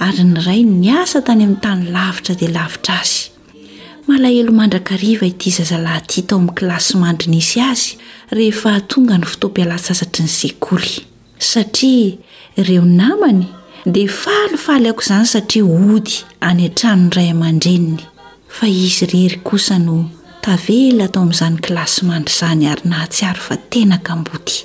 Ary ny rainy niasa tany amin'ny tany lavitra dia lavitra azy. Malahelo mandrakariva ity zazalahy ity tao amin'ny kilasy mandry nisy azy rehefa tonga ny fotoam-pialan-tsasatry ny sekoly. Satria ireo namany dia falifaly aok'izany satria hody any an-tranon'ny ray aman-dreniny, fa izy irery kosa no tavela tao amin'izany kilasy mandry izany ary nahatsiaro fa tena kamboty.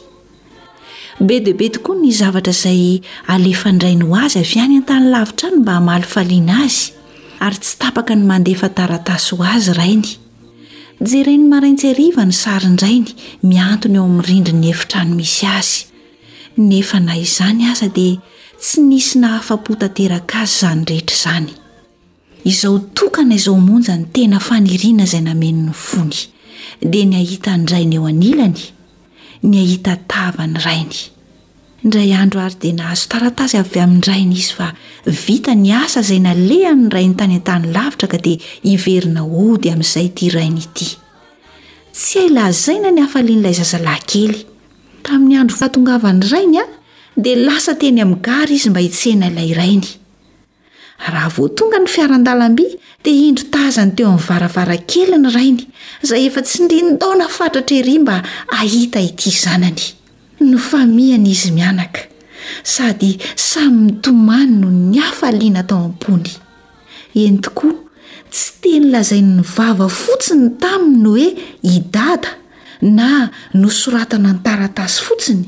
Be dia be tokoa ny zavatra izay alefan'Rainy ho azy avy any an-tany lavitra any mba hamalifaliana azy, ary tsy tapaka ny mandefa taratasy ho azy Rainy. Jereny maraintsy hariva ny sarin-dRainy mihantona eo amin'ny rindrin'ny efitrano misy azy. Nefa na izany aza dia tsy nisy nahafa-po tanteraka azy izany rehetra izany. Izao tokana izao monja ny tena faniriana izay nameno ny fony, dia ny hahita ny rainy eo anilany, ny hahita tava ny rainy. Indray andro ary dia nahazo taratasy avy amin'ny rainy izy fa vita ny asa izay nalehan'ny rainy tany an-tany lavitra ka dia hiverina hody amin'izay ity rainy ity. Tsy hay lazaina ny hafalian'ilay zazalahy kely. Tamin'ny andro fahatongavan'ny rainy dia lasa teny amin'ny gara izy mba hitsena ilay rainy. Raha vao tonga ny fiaran-dalamby dia indro tazany teo amin'ny varavarankely ny rainy, izay efa tsindrin-daona fatratra ery mba hahita ity zanany. Nifamihana izy mianaka, sady samy nitomany noho ny hafaliana tao am-pony. Eny tokoa, tsy teny lazain'ny vava fotsiny taminy ny hoe i Dada, na nosoratana an-taratasy fotsiny.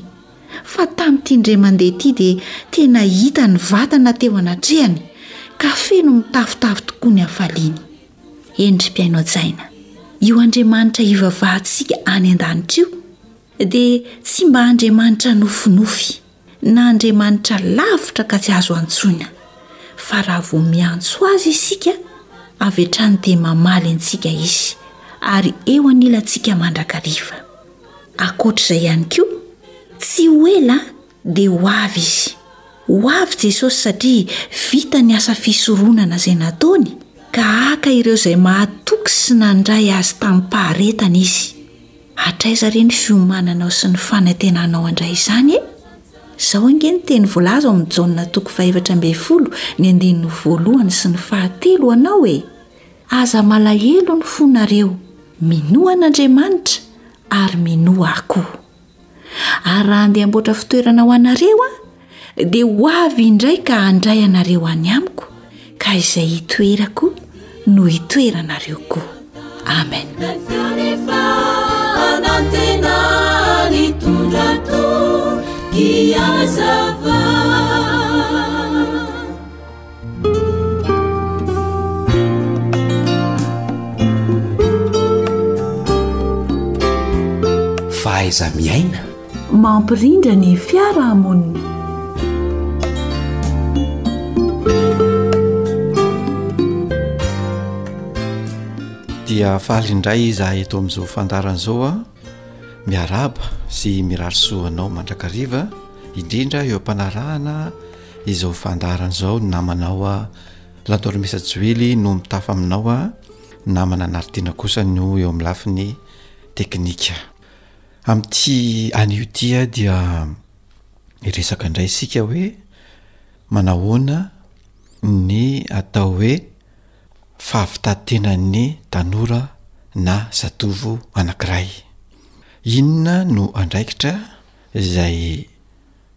fa tamin'ity indray mandeha ity dia tena hita ny vatana teo anatrehany ka feno mitafotafo tokoa ny hafaliany. Eny ry mpihaino hajaina, io Andriamanitra ivavahantsika any an-danitra io dia tsy mba Andriamanitra nofinofy na Andriamanitra lavitra ka tsy azo antsoina, fa raha vao miantso Azy isika avy hatrany dia mamaly antsika Izy ary eo anilantsika mandrakariva. Ankoatra izay ihany koa, tsy ho ela dia ho avy Izy. Ho avy Jesosy satria vita ny asa fisoronana izay nataony, ka haka ireo izay mahatoky sy nandray Azy tamim-paharetana Izy. Hatraiza re ny fiomananao sy ny fanantenanao handray izany e? Izao ange ny teny voalaza ao amin'ny Jaona toko fahaefatra ambin'ny folo, ny andininy voalohany sy ny fahatelo ho anao e! Aza malahelo ny fonareo, minoa an'Andriamanitra, ary minoa Ahy koa. Ary raha handeha hamboatra fitoerana ho anareo Aho, dia ho avy indray ka handray anareo any Amiko, ka izay hitoerako no hitoeranareo koa. Amen. Fahaiza-miaina. Mampirindra ny fiarahamonina. Dia faly indray izahay eto amin'izao fandarana izao a. Miarahaba sy mirary soa anao mandrakariva indrindra eo am-panarahana Izao fandaharana izao ny namanao a Lantoro Mesa Joely no mitafa aminao a Namana Naritiana kosa no eo amin'ny lafiny teknika Amin'ity anio ity a dia hiresaka indray isika hoe manahoana ny atao hoe fahavitan-tenan'ny tanora na zatovo anankiray Inona no andraikitra izay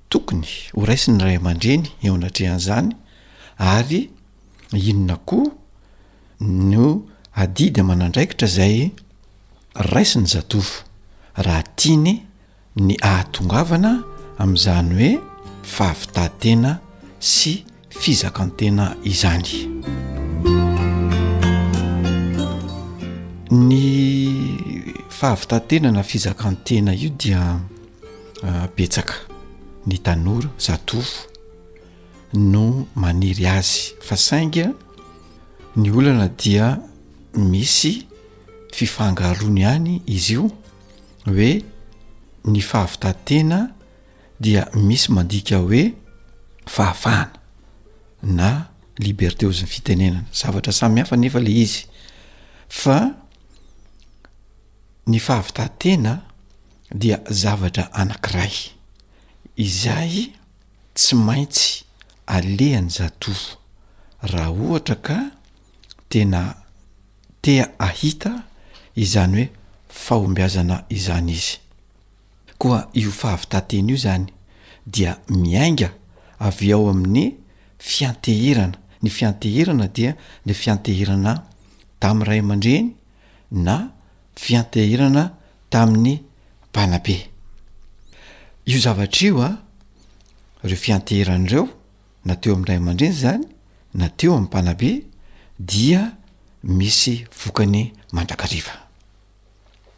Tokony ho raisin'ny ray aman-dreny eo anatrehan'izany ary inona koa no adidy aman'andraikitra izay raisin'ny zatovo raha tiany ny ahatongavana amin'izany hoe fahavitantena sy fizakan-tena izany. Ny fahavitan-tena na fizakan-tena io dia ah, betsaka ny tanora zatovo no maniry azy fa saingy ny olana dia misy fifangaroany ihany izy io hoe ny fahavitan-tena dia misy mandika hoe fahafahana na liberté ozy ny fitenenana zavatra samy hafa nefa le izy fa ny fahavitantena dia zavatra anankiray izay tsy maintsy alehany zatovo raha ohatra ka tena tea ahita izany hoe fahombiazana izany izy koa io fahavitantena io izany dia miainga avy ao amin'ny fianteherana, ny fianteherana dia le fianteherana tamin'ny ray aman-dreny na fianteherana tamin'ny mpanabe. Io zavatra io an, ireo fianteherana ireo na teo amin'ny ray aman-dreny izany na teo amin'ny mpanabe dia misy vokany mandrakariva.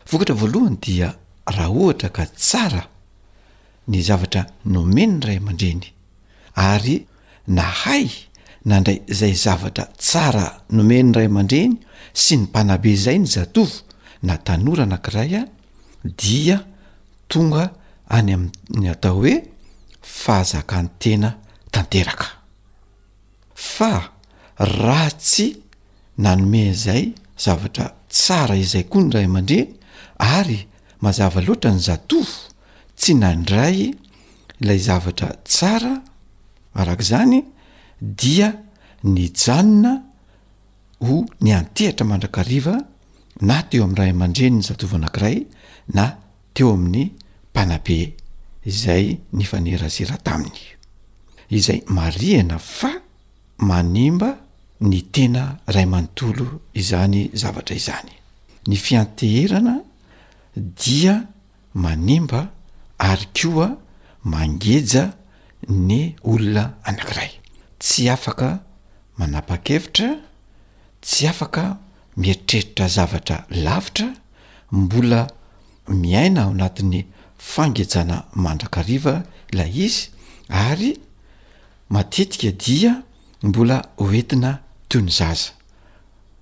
Vokatra voalohany dia raha ohatra ka tsara ny zavatra nomen'ny ray aman-dreny ary nahay nandray izay zavatra tsara nomen'ny ray aman-dreny sy ny mpanabe izay ny zatovo na tanora anankiray dia tonga any amin'ny atao hoe fahazakan-tena tanteraka. Fa raha tsy nanome izay zavatra tsara izay koa ny ray aman-dreny ary mazava loatra ny zatovo tsy nandray ilay zavatra tsara araka izany dia nijanona ho niantehatra mandrakariva na teo amin'ny ray aman-dreny ny zatovo anankiray na teo amin'ny mpanabe izay nifanerazera taminy, izay marihana fa manimba ny tena ray manontolo izany zavatra izany. Ny fianteherana dia manimba ary koa mangeja ny olona anankiray, tsy afaka manapa-kevitra, tsy afaka mieritreritra zavatra lavitra, mbola miaina ao anatin'ny fangejana mandrakariva ilay izy ary matetika dia mbola hoentina toy ny zaza.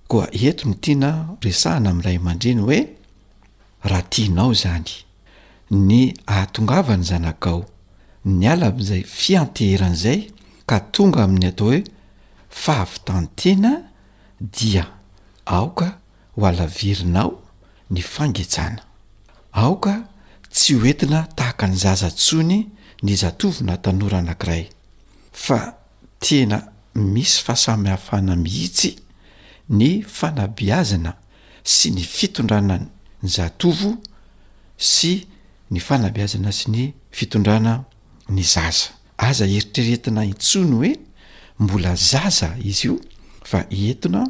Koa eto no tiana resahana amin'ny ray aman-dreny hoe, raha tianao izany ny ahatongavan'ny zanakao niala amin'izay fianteherana izay ka tonga amin'ny atao hoe fahavitan-tena Dia aoka ho alaverinao ny fangejana. Aoka tsy ho entina tahaka ny zaza tsony ny zatovo na tanora anankiray, fa tena misy fahasamihafana mihitsy ny fanabeazana sy ny fitondrana ny zatovo sy ny fanabeazana sy ny fitondrana ny zaza. Aza eritreretina intsony hoe mbola zaza izy io fa entina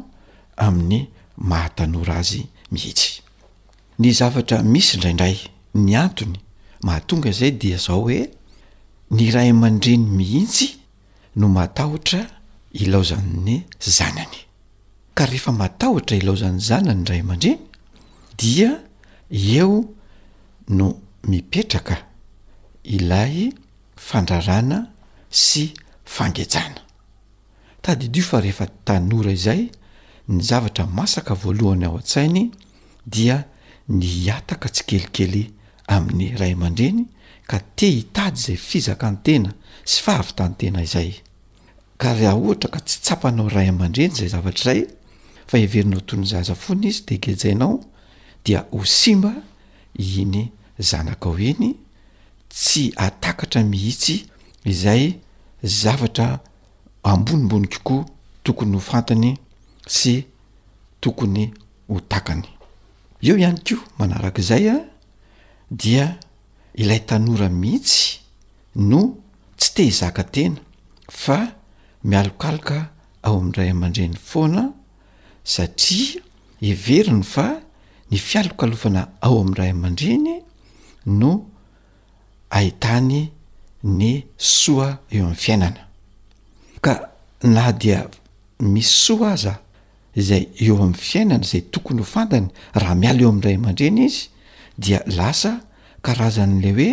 amin'ny maha tanora azy mihitsy. Ny zavatra misy indraindray, ny antony mahatonga izay dia izao hoe ny ray aman-dreny mihitsy no matahotra ilaozan'ny zanany. Ka rehefa matahotra ilaozan'ny zanany ny ray aman-dreny dia eo no mipetraka ilay fandrarana sy fangejana. Tadidio fa rehefa tanora izay, ny zavatra masaka voalohany ao an-tsainy dia ny hihataka tsikelikely amin'ny ray aman-dreny ka te hitady izay fizakan-tena sy fahavitan-tena izay. Ka raha ohatra ka tsy tsapanao ray aman-dreny izay zavatra izay fa heverinao toy ny zaza foana izy dia gejainao dia ho simba iny zanakao iny tsy atakatra mihitsy izay zavatra ambonimbony kokoa tokony ho fantany sy tokony ho takany. Eo ihany koa manaraka izay a, dia ilay tanora mihitsy no tsy te hizaka tena fa mialokaloka ao amin'ny ray aman-dreny foana, satria heveriny fa ny fialokalofana ao amin'ny ray aman-dreny no ahitany ny soa eo amin'ny fiainana ka na dia misy soa aza izay eo amin'ny fiainana izay tokony ho fantany raha miala eo amin'ny ray aman-dreny izy dia lasa karazan'ilay hoe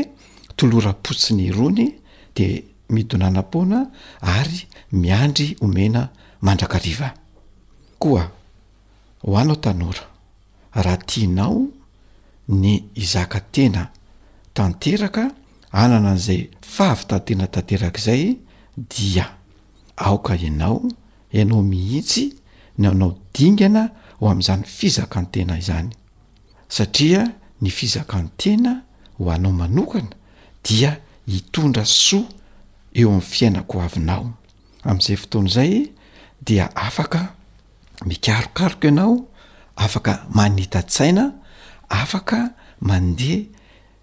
toloram-potsiny irony dia midonanam-poana ary miandry omena mandrakariva koa ho anao tanora raha tianao ny hizaka tena tanteraka hanana an'izay fahavitantena tanteraka izay dia aoka ianao ianao mihitsy ny hanao dingana ho amin'izany fizakantena izany satria ny fizakantena ho anao manokana dia hitondra soa eo amin'ny fiainako avinao Amin'izay fotoana izay dia afaka mikarokaroka ianao, afaka manita-tsaina, afaka mandeha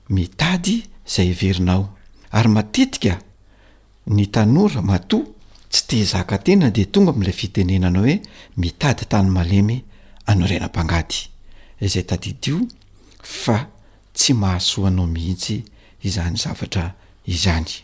mitady izay heverinao. Ary matetika ny tanora matoa tsy te hizaka tena dia tonga amin'ilay fitenenana hoe mitady tany malemy anorenam-pangady. Izay tadidio fa tsy mahasoa anao mihitsy izany zavatra izany.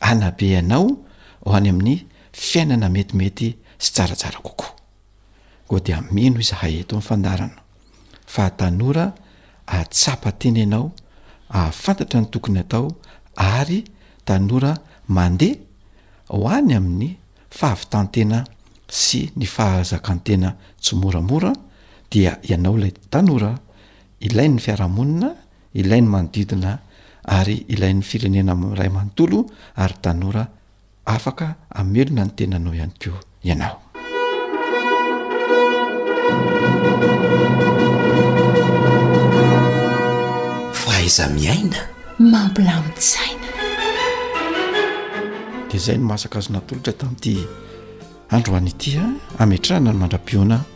hanabe anao ho any amin'ny fiainana metimety sy tsaratsara kokoa. Koa dia mino izahay eto amin'ny fandaharana fa tanora ahatsapa tena ianao, ahafantatra ny tokony atao ary tanora mandeha ho any amin'ny fahavitan-tena sy ny fahazakan-tena tsimoramora dia ianao ilay tanora ilain'ny fiarahamonina Ilain'ny manodidina ary ilain'ny firenena iray manontolo ary tanora afaka hamelona ny tenanao ihany koa ianao. Faiza miaina mampilamin-tsaina. Dia izay no masaka azo natolotra tamin'ity androany ity, ametrahana ny mandra-pihaona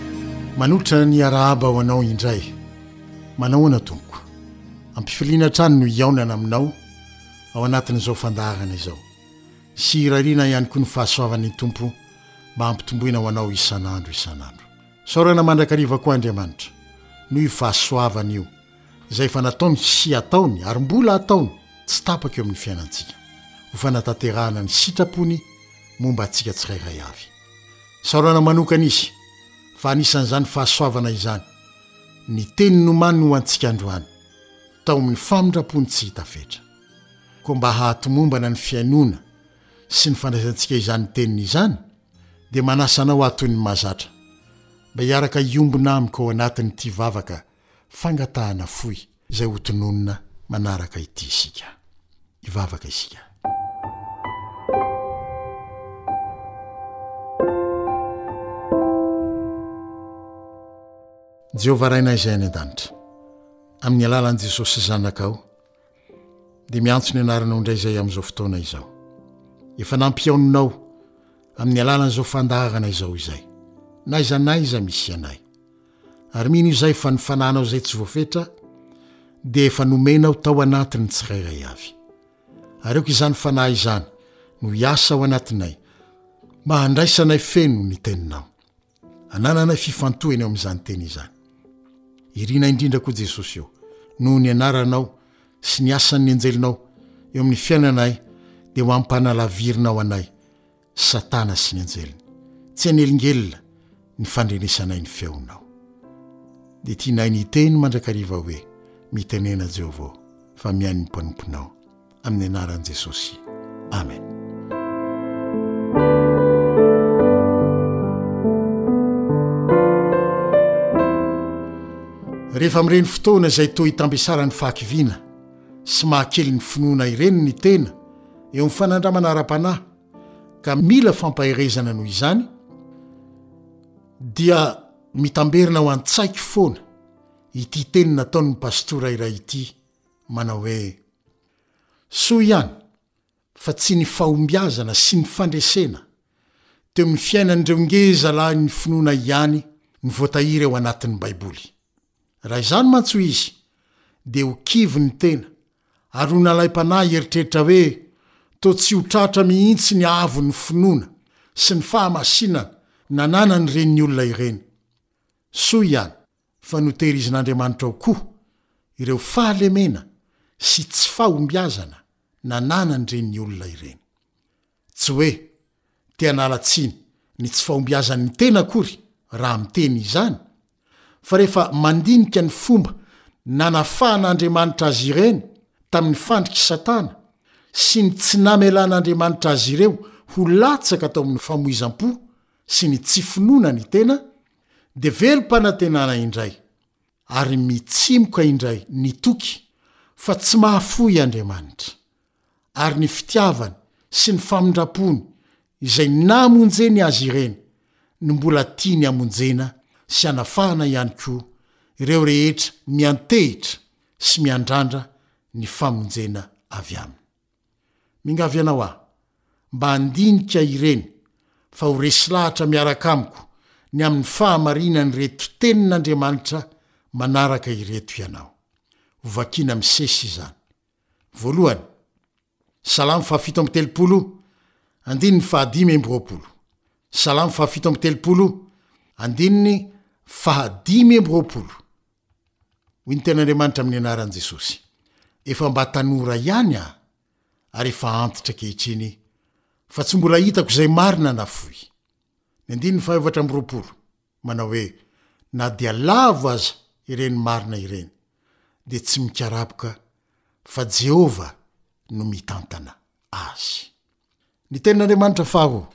Manotra ny arahaba ho anao indray. Manahoana tompoko? Ampifiliana hatrany no hihaonana aminao ao anatin'izao fandaharana izao. Sy hirariana ihany koa ny fahasoavan'ny Tompo mba hampitomboina ho anao isan'andro isan'andro. Isaorana mandrakariva koa Andriamanitra noho io fahasoavana io izay efa nataony sy ataony ary mbola hataony tsy tapaka eo amin'ny fiainantsika, ho fanatanterahana ny sitrapony momba antsika tsirairay avy. Isaorana manokana izy fa anisan'izany fahasoavana izany ny teny nomaniny ho antsika androany tao amin'ny famindram-pony tsy hita fetra. Koa mba hahatomombana ny fihainoana sy ny fandraisantsika izany teniny izany dia manasa anao aho toy ny mahazatra mba hiaraka hiombona amiko ao anatin'ity vavaka fangatahana fohy. izay ho tononina manaraka ity isika. Hivavaka isika. Jehovah Rainay izay any an-danitra, amin'ny alalan'i Jesosy Zanakao, dia miantso ny anaranao indray izay amin'izao fotoana izao. Efa nampihaoninao amin'ny alalan'izao fandahana izao izay, na iza na iza misy anay. Ary mino izay fa ny fananao izay tsy voafetra dia efa nomenao tao anatiny tsirairay avy. Areoko izany fanahy izany no hiasa ao anatinay mba handraisanay feno ny Teninao. Anananay fifantohana eo amin'izany Teny izany. Irina indrindra koa Jesosy ô, noho ny Anaranao sy ny asan'ny Anjelinao eo amin'ny fiainanay dia ho ampanalavirinao anay. Satana sy ny anjeliny. Tsy hanelingelina ny fandrenesanay ny feonao. Dia tianay ny hiteny mandrakariva hoe, Mitenena Jehovah ô, fa mihaino ny mpanomponao. Amin'ny anaran'i Jesosy. Amen. Rehefa amin'ireny fotoana izay toa hitambesaran'ny fahakiviana sy mahakely ny finoana ireny ny tena eo amin'ny fanandramana ara-panahy, ka mila fampaherezana noho izany dia mitamberina ao an-tsaiko foana ity teny nataon'ny pastora iray ity manao hoe soa ihany fa tsy ny fahombiazana sy ny fandresena teo amin'ny fiainan'ireo ngezalahin'ny finoana ihany ny voatahiry ao anatin'ny baiboly Raha izany mantsy izy, dia ho kivy ny tena, ary ho nalaim-panahy hieritreritra hoe toa tsy ho tratra mihitsy ny haavon'ny finoana sy ny fahamasinana nananan'ireny olona ireny. Soa ihany fa notehirizin'Andriamanitra ao koa ireo fahalemena sy tsy fahombiazana nananan'ireny olona ireny. Tsy hoe te hanala tsiny ny tsy fahombiazan' ny tena akory raha miteny izany, fa rehefa mandinika ny fomba nanafahan' Andriamanitra azy ireny tamin' ny fandrik' i Satana sy ny tsy namelan' Andriamanitra azy ireo ho latsaka tao amin' ny famoizam-po sy ny tsy finoana ny tena, dia velom-panantenana indray ary mitsimoka indray ny toky fa tsy mahafoy Andriamanitra. ary ny fitiavany sy ny famindrampony izay namonjeny azy ireny no mbola tiany hamonjena sy hanafahana ihany koa ireo rehetra miantehitra sy miandrandra ny famonjena avy aminy. Mingavy anao aho mba handinika ireny fa ho resy lahatra miaraka amiko ny amin'ny fahamarinan'ireto tenin'Andriamanitra manaraka ireto ianao. Hovakina misesy izany. Voalohany, Salamo fahafito amby telopolo, andininy fahadimy amby roapolo. Salamo fahafito amby telopolo, andininy fahadimy amby roapolo. Hoy ny Tenin'Andriamanitra amin'ny anaran'i Jesosy, Efa mba tanora ihany aho, ary efa antitra ankehitriny, fa tsy mbola hitako izay marina na fohy. Ny andininy fahaefatra amby roapolo. manao hoe na dia lavo aza ireny marina ireny, dia tsy mikarapoka fa Jehovah no mitantana azy. Ny Tenin'Andriamanitra faharoa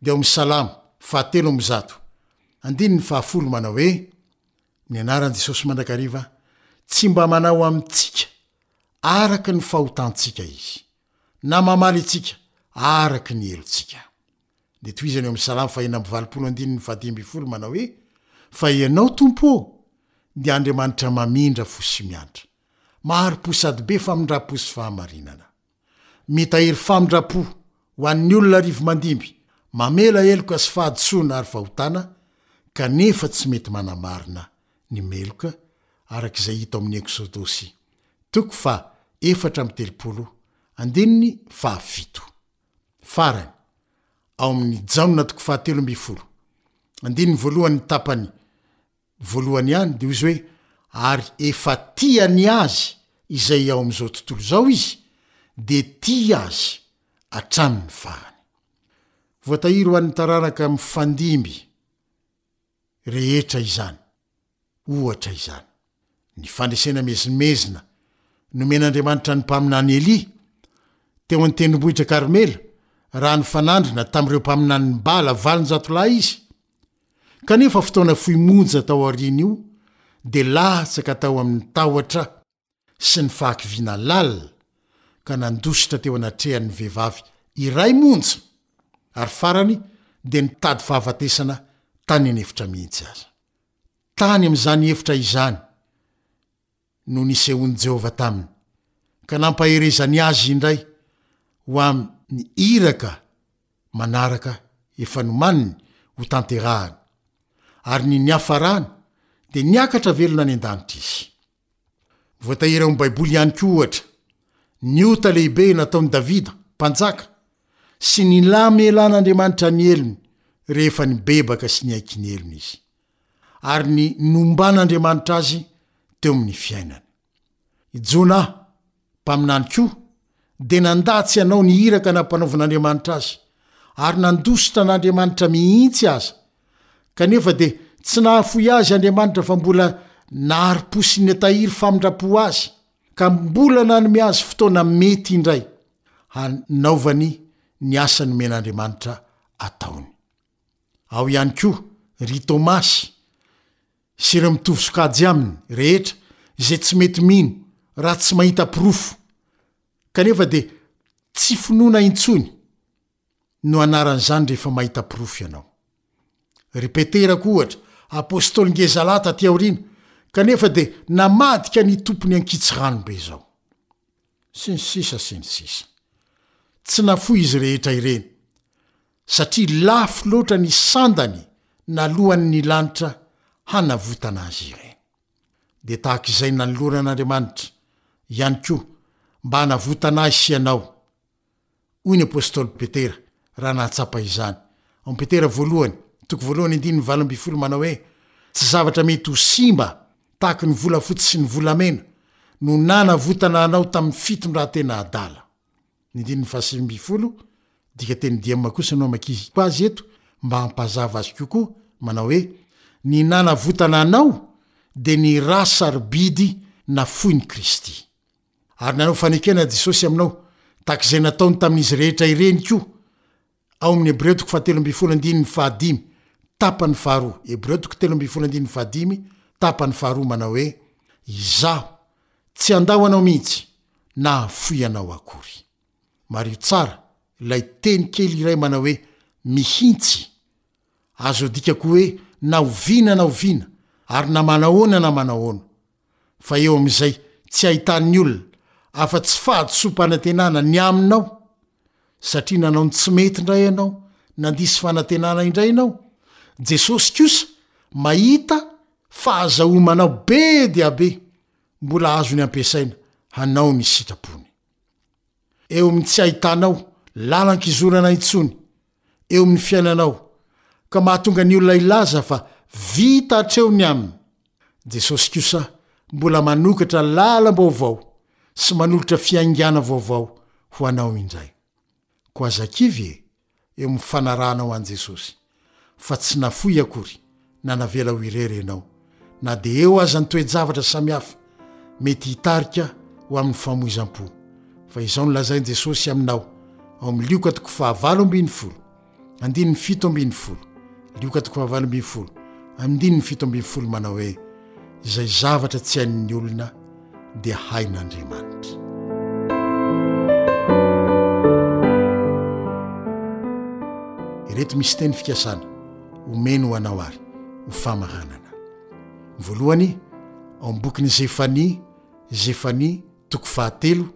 dia ao amin'ny Salamo fahatelo amby zato, andininy fahafolo manao hoe, Ny anaran'i Jesosy mandrakariva, tsy mba manao amintsika araka ny fahotantsika izy. na mamaly antsika araka ny helotsika. Dia tohizany ao amin'ny Salamo fahenina amby valopolo andininy faha dimy ambin'ny folo manao hoe, Fa Ianao, Tompo ô, dia Andriamanitra mamindra fo sy miantra, mahari-po sady be famindram-po sy fahamarinana. Mitahiry famindram-po ho an'ny olona arivo mandimby, mamela heloka sy fahadisoana ary fahotana, kanefa tsy mety manamarina ny meloka, araka izay hita ao amin'ny Eksodosy, toko faha efatra amby telopolo, andininy faha fito. Farany, ao amin'ny Jaona toko faha telo ambin'ny folo, andininy voalohany tapany voalohany ihany, dia hoy izy hoe, Ary efa tia ny azy izay ao amin'izao tontolo izao izy, dia tia azy hatramin'ny farany. Voatahiry ho an'ny taranaka mifandimby. rehetra izany, ohatra izany, ny fanesena mezinmezina nomen'Andriamanitra ny mpaminany Elia, teo an-tendrombohitra Karmela, raha nifanandrina tamin'ireo mpaminanin'i Bala valonjato lahy izy. Kanefa fotoana fohy monja tao aorian'io dia latsaka tao amin'ny tahotra. sy ny fahakiviana lalina ka nandositra teo anatrehan'ny vehivavy iray monja ary farany dia nitady fahafatesana tany an'efitra mihitsy aza. Tany amin'izany efitra izany no nisehoan'i Jehovah taminy ka nampaherezany azy indray ho amin'ny iraka manaraka efa nomaniny hotanterahany, ary ny niafarany dia niakatra velona any an-danitra izy. Voatahiry ao amin'ny Baiboly ihany koa, ohatra, ny ota lehibe nataon'i Davida, mpanjaka, sy ny namelan'Andriamanitra ny helony rehefa nibebaka sy niaiky ny helony izy, ary ny nomban'Andriamanitra azy teo amin'ny fiainany. I Jonah, Mpaminany koa, dia nandà tsy hanao ny iraka nampanaovin'Andriamanitra azy, ary nandositra an'Andriamanitra mihitsy aza. Kanefa dia tsy nahafoy azy Andriamanitra fa mbola nahari-po sy nitahiry famindram-po azy, ka mbola nanome azy fotoana mety indray hanaovany ny asa nomen'Andriamanitra ataony. Ao ihany koa ry Tomasy. sy ireo mitovy sokajy aminy rehetra izay tsy mety mino raha tsy mahita porofo, kanefa dia tsy finoana intsony no anaran'izany rehefa mahita porofo ianao. Ry Petera koa ohatra, apostoly ngezalahy taty aoriana, kanefa dia namadika ny Tompony an-kitsirano be izao. Sy ny sisa sy ny sisa. Tsy nafoy izy rehetra ireny. satria lafo loatra ny sandany naloany ny lanitra hanavotana azy ireny. Dia tahaka izay nanoloana an'Andriamanitra ihany koa mba hanavotana ahy sy ianao, hoy ny apostoly Petera raha nahatsapa izany, ao Petera voalohany, toko voalohany andininy valo ambin'ny folo manao hoe, Tsy zavatra mety ho simba tahaka ny volafotsy sy ny volamena no nanavotana anao tamin'ny fitondran-tena adala. Ny andininy fahasivy ambin'ny folo, dikateny diema kosa no amakiziko azy eto mba hampazava azy kokoa, manao hoe, Ny nanavotana anao dia ny ra sarobidy nafoin'i Kristy. Ary nanao fanekena Jesosy aminao, tahaka izay nataony tamin'izy rehetra ireny koa. Ao amin'ny Hebreo toko fahatelo ambin'ny folo andininy fahadimy, tapany faharoa, Hebreo toko telo ambin'ny folo andininy fahadimy, tapany faharoa, manao hoe, Izaho tsy handao anao mihitsy na hahafoy anao akory. Mariho tsara ilay teny kely iray manao hoe mihitsy. Azo adika koa hoe na oviana na oviana ary na manahoana na manahoana. fa eo amin'izay tsy ahitan'ny olona afa-tsy fahadisoam-panantenana ny aminao satria nanao ny tsy mety indray ianao, nandiso fanantenana indray ianao, Jesosy kosa mahita fahazahoamanao be dia be mbola azony ampiasaina hanao ny sitrapony. Eo amin'ny tsy ahitanao lalan-kizorana intsony eo amin'ny fiainanao ka mahatonga ny olona hilaza fa vita hatreo ny aminy. Jesosy kosa mbola manokatra lalam-baovao sy manolotra fiaingana vaovao ho anao indray. Koa aza kivy e, eo amin'ny fanarahanao an'i Jesosy, fa tsy nafoy akory na navela ho irery ianao. Na dia eo aza ny toe-javatra samihafa, mety hitarika ho amin'ny famoizam-po. Fa izao no lazain'i Jesosy aminao ao amin'ny Lioka toko fahavalo ambin'ny folo, andininy fito ambin'ny folo, Lioka toko fahavalo ambin'ny folo, andininy fito ambin'ny folo manao hoe, izay zavatra tsy hain'ny olona dia hain'Andriamanitra. Ireto misy teny fikasana omeny ho anao ary ho famaranana. Voalohany, ao amin'ny bokin'i Zefania, Zefania, toko fahatelo,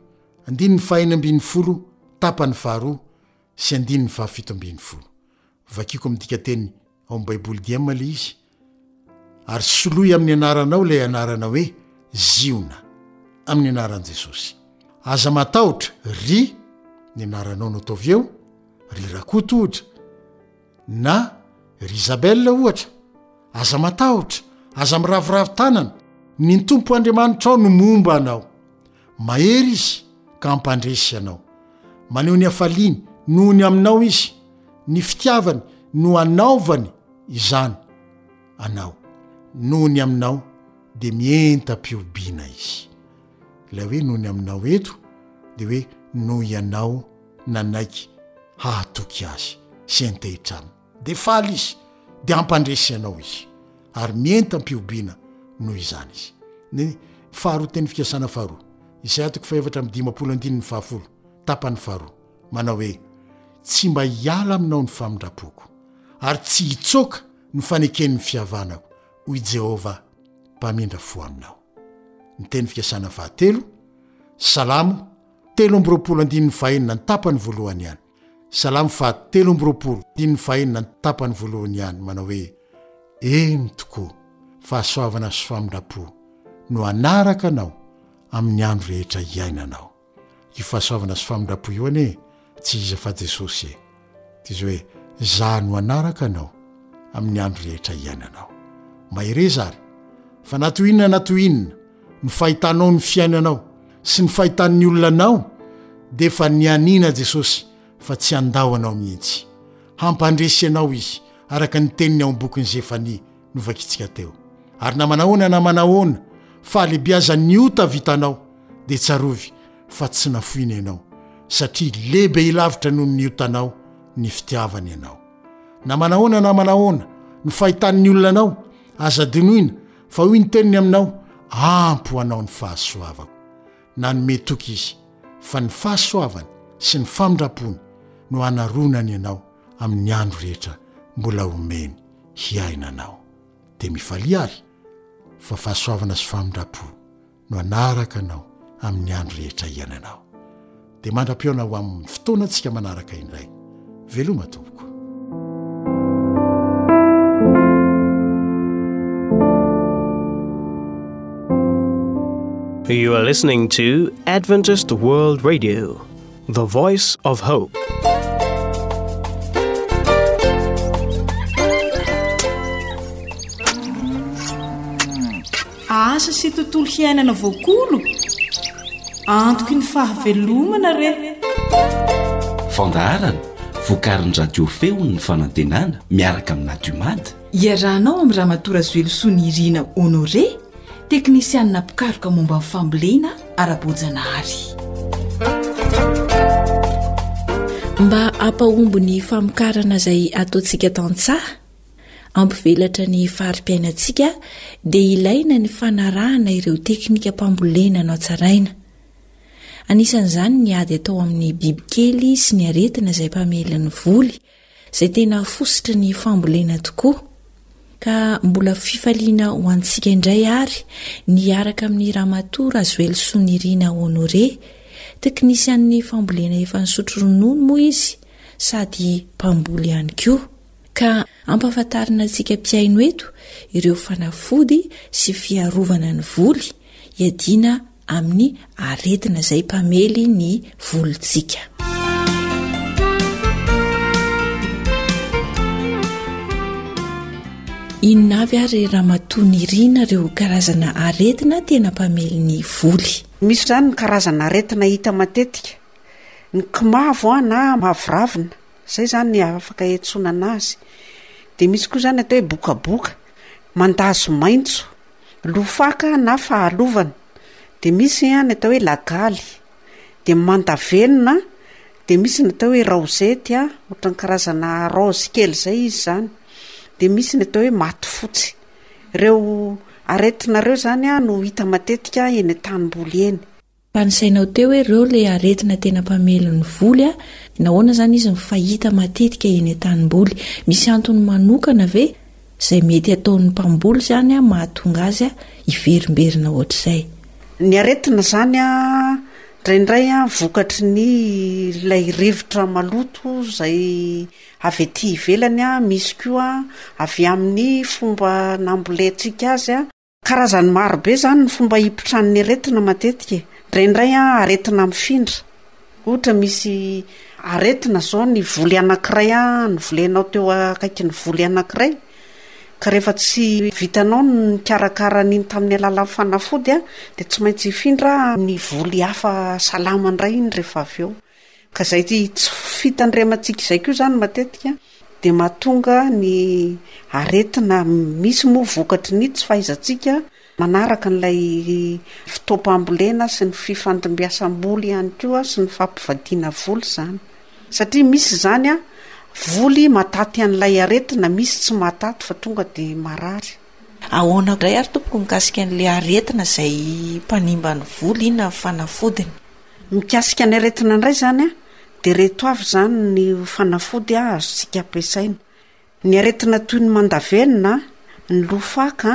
andininy faheny ambin'ny folo, tapany faharoa sy andininy fahafito ambin'ny folo. Vakiko amin'ny dikateny Ao amin'ny Baiboly Diema ilay izy, ary soloy amin'ny anaranao ilay anarana hoe Ziona, amin'ny anaran'i Jesosy. Aza matahotra, ry ny anaranao no ataovy eo, ry Rakoto ohatra, na ry Isabelle ohatra. Aza matahotra, aza miraviravy tanana, ny Tompo Andriamanitrao no momba anao. Mahery Izy ka hampandresy ianao. Maneho ny hafaliany noho ny aminao Izy, ny fitiavany no hanaovany izany anao. Noho ny aminao dia mientam-pihobiana Izy. Ilay hoe noho ny aminao eto dia hoe noho ianao nanaiky hahatoky Azy sy hentehitra Aminy. dia faly izy dia hampandresy ianao izy ary mientam-pihobiana noho izany izy ny faharoa teny fikasana faharoa izay atoko fahefatra amin'ny dimapolo andininy fahafolo tapany faharoa manao hoe tsy mba hiala aminao ny famindrapoko ary tsy hitsoaka ny faneken'ny fihavanako hoy Jehovah mpamindra fo aminao ny teny fikasana fahatelo salamo telo amby roapolo andininy fahenina ny tapany voalohany ihany Salamo faha telo amby roapolo, teny faha enina ny tapany voalohany ihany, manao hoe, Eny tokoa, fahasoavana sy famindram-po no hanaraka anao amin'ny andro rehetra hiainanao. Io fahasoavana sy famindram-po io anie tsy iza fa Jesosy e! Toy izao hoe, Za no hanaraka anao amin'ny andro rehetra hiainanao. Mahereza ary! Fa na toy inona na toy inona, ny fahitanao ny fiainanao sy ny fahitan'ny olona anao dia efa nianiana Jesosy fa tsy handao anao mihitsy. Hampandresy anao Izy araka ny teniny ao amin'ny bokin'i Zefania novakintsika teo. Ary na manahoana na manahoana fahalebiazan'ny ota vitanao dia tsarovy fa tsy nafoiny ianao satria lebe ilavitra noho ny otanao ny fitiavany ianao. Na manahoana na manahoana ny fahitan'ny olona anao aza dinoina Fa hoy ny teniny aminao, Ampy ho anao ny fahasoavako. Nanome toky izy fa ny fahasoavany sy ny famindrampony no hanaronany anao amin'ny andro rehetra mbola omeny hiaina anao. Dia mifalia àry, fa fahasoavana sy famindrampo no hanaraka anao amin'ny andro rehetra iainanao. Dia mandra-pihaona ho amin'ny fotoanantsika manaraka indray. Veloma tompoko. You are listening to Adventist World Radio. The Voice of Hope. Asa sy tontolo hiainana voakolo. Antoky ny fahavelomana re. Fandaharana vokarin'ny Radio Feon'ny Fanantenana miaraka amin'ny Nadiomad. Iarahanao amin'i Ramatoa Razoelosoa Nirina Honoré, teknisianina mpikaroka momba ny fambolena ara-boajanahary. Mba hampahomby ny famokarana izay ataontsika tantsaha, hampivelatra ny fari-piainantsika dia ilaina ny fanarahana ireo teknikam-pambolena natsaraina. Anisan'izany ny ady atao amin'ny bibikely sy ny aretina izay mpamely ny voly, izay tena fositry ny fambolena tokoa, ka mbola fifaliana ho antsika indray ary ny hiaraka amin'ny Ramatoa Razoelisoa Nirina Honoré, teknisian'ny fambolena efa nisotro ronono moa izy sady mpamboly ihany koa, ka ampahafantarina antsika mpihaino eto ireo fanafody sy fiarovana ny voly hiadiana amin'ny aretina izay mpamely ny volontsika. Inona avy ary Ramatoa Nirina ireo karazana aretina tena mpamely ny voly? Misy izany ny karazana aretina hita matetika, ny kimavo na mavoravina, izay izany ny afaka iantsoana anazy. Dia misy koa izany atao hoe bokaboka, mandazo maitso, Lou faka na fahalovana, dia misy ny atao hoe lagaly, dia mandavenona, dia misy ny atao hoe raozety, ohatran'ny karazana raozy kely izay izy izany, dia misy ny atao hoe maty fotsy. Ireo aretina ireo izany no hita matetika eny an-tanimboly eny. Tanisainao teo hoe ireo ilay aretina tena mpamely ny voly a! Nahoana izany izy no fahita matetika eny an-tanimboly? Misy antony manokana ve izay mety ataon'ny mpamboly izany mahatonga azy hiverimberina hoatr'izay? Ny aretina izany a, indraindray a, vokatry ny ilay rivotra maloto izay avy aty ivelany a, misy koa avy amin'ny fomba nambolentsika azy a, Karazany maro be izany ny fomba hipitran'ny aretina matetika e. Indraindray an, aretina mifindra. Ohatra misy aretina izao ny voly anankiray an, novolenao teo akaikin'ny voly anankiray, ka rehefa tsy vitanao ny nikarakara an'iny tamin'ny alalan'ny fanafody an, dia tsy maintsy hifindra amin'ny voly hafa salama indray iny rehefa avy eo. Ka izay tsy fitandremantsika izay koa izany matetika dia mahatonga ny aretina misy moa vokatry ny tsy fahaizantsika manaraka an'ilay fotoam-pambolena sy ny fifandimbiasam-boly ihany koa sy ny fampivadiana voly izany. Satria misy izany voly mahataty an'ilay aretina, misy tsy mahataty fa tonga dia marary. Ahoana indray ary tompoko mikasika an'ilay aretina izay mpanimba ny voly, inona ny fanafodiny? Mikasika ny aretina indray izany dia ireto avy izany ny fanafody azontsika ampiasaina. Ny aretina toy ny mandavenona, ny loha faka,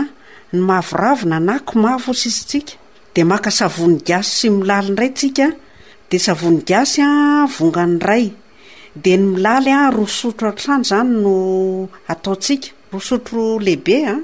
ny mahaviravina na komavy hoy sisa isika dia maka savony gasy sy milaly indray isika dia savony gasy vongany iray dia ny milaly roa sotro hatrany izany no ataontsika, roa sotro lehibe an!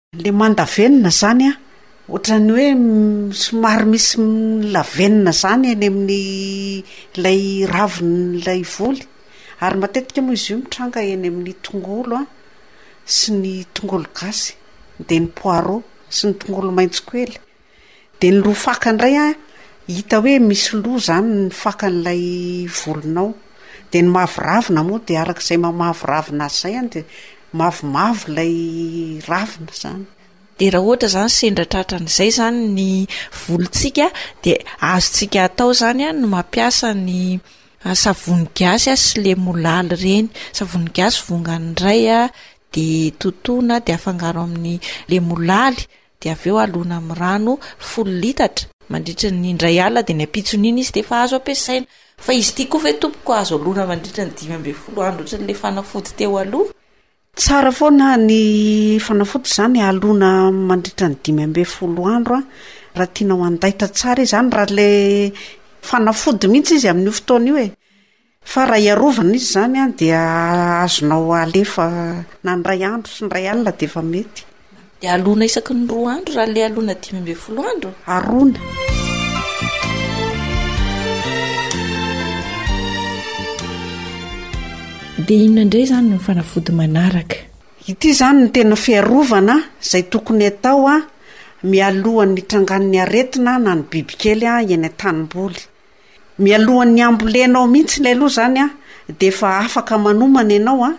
Le mandavenona zany an, ohatran'ny hoe somary misy lavenona zany eny amin'ny ilay ravin'ilay voly, ary matetika moa izy io mitranga eny amin'ny tongolo an, sy ny tongolo gasy, dia ny poireau sy ny tongolo maintso kely, Dia ny loha faka indray an, hita hoe misy loha izany ny fakan'ilay volonao. Dia ny maviravina moa dia araka izay maha maviravina azy izay an, dia mavomavo ilay ravina izany. Dia raha ohatra izany sendra tratran'izay izany ny volontsika dia azontsika atao izany ny mampiasa ny savony gasy sy lemolaly ireny. Savony gasy vongany iray dia totoina dia afangaro amin'ny lemolaly dia avy eo alona amin'ny rano folo litatra, mandritra ny indray alina dia ny ampitson'iny izy dia efa azo ampiasaina, fa izy ity koa ve tompoko azo alona mandritra ny dimy ambin'ny folo andro ohatran'ilay fanafody teo aloha? Tsara foana ny fanafody izany alona mandritra ny dimy ambin'ny folo andro an, raha tianao handaitra tsara izy, izany raha ilay fanafody mihintsy izy amin'io fotoana io e! Fa raha hiarovana izy izany an dia azonao alefa na indray andro sy indray alina dia efa mety. Dia alona isaky ny roa andro raha ilay alona dimy ambin'ny folo andro? Arona. Dia inona indray izany no fanafody manaraka? Ity izany no tena fiarovana izay tokony atao mialohan'ny hitrangan'ny aretina na ny bibikely eny an-tanimboly. Mialohan'ny hambolenao mihitsy aloha izany an, dia efa afaka manomana ianao an,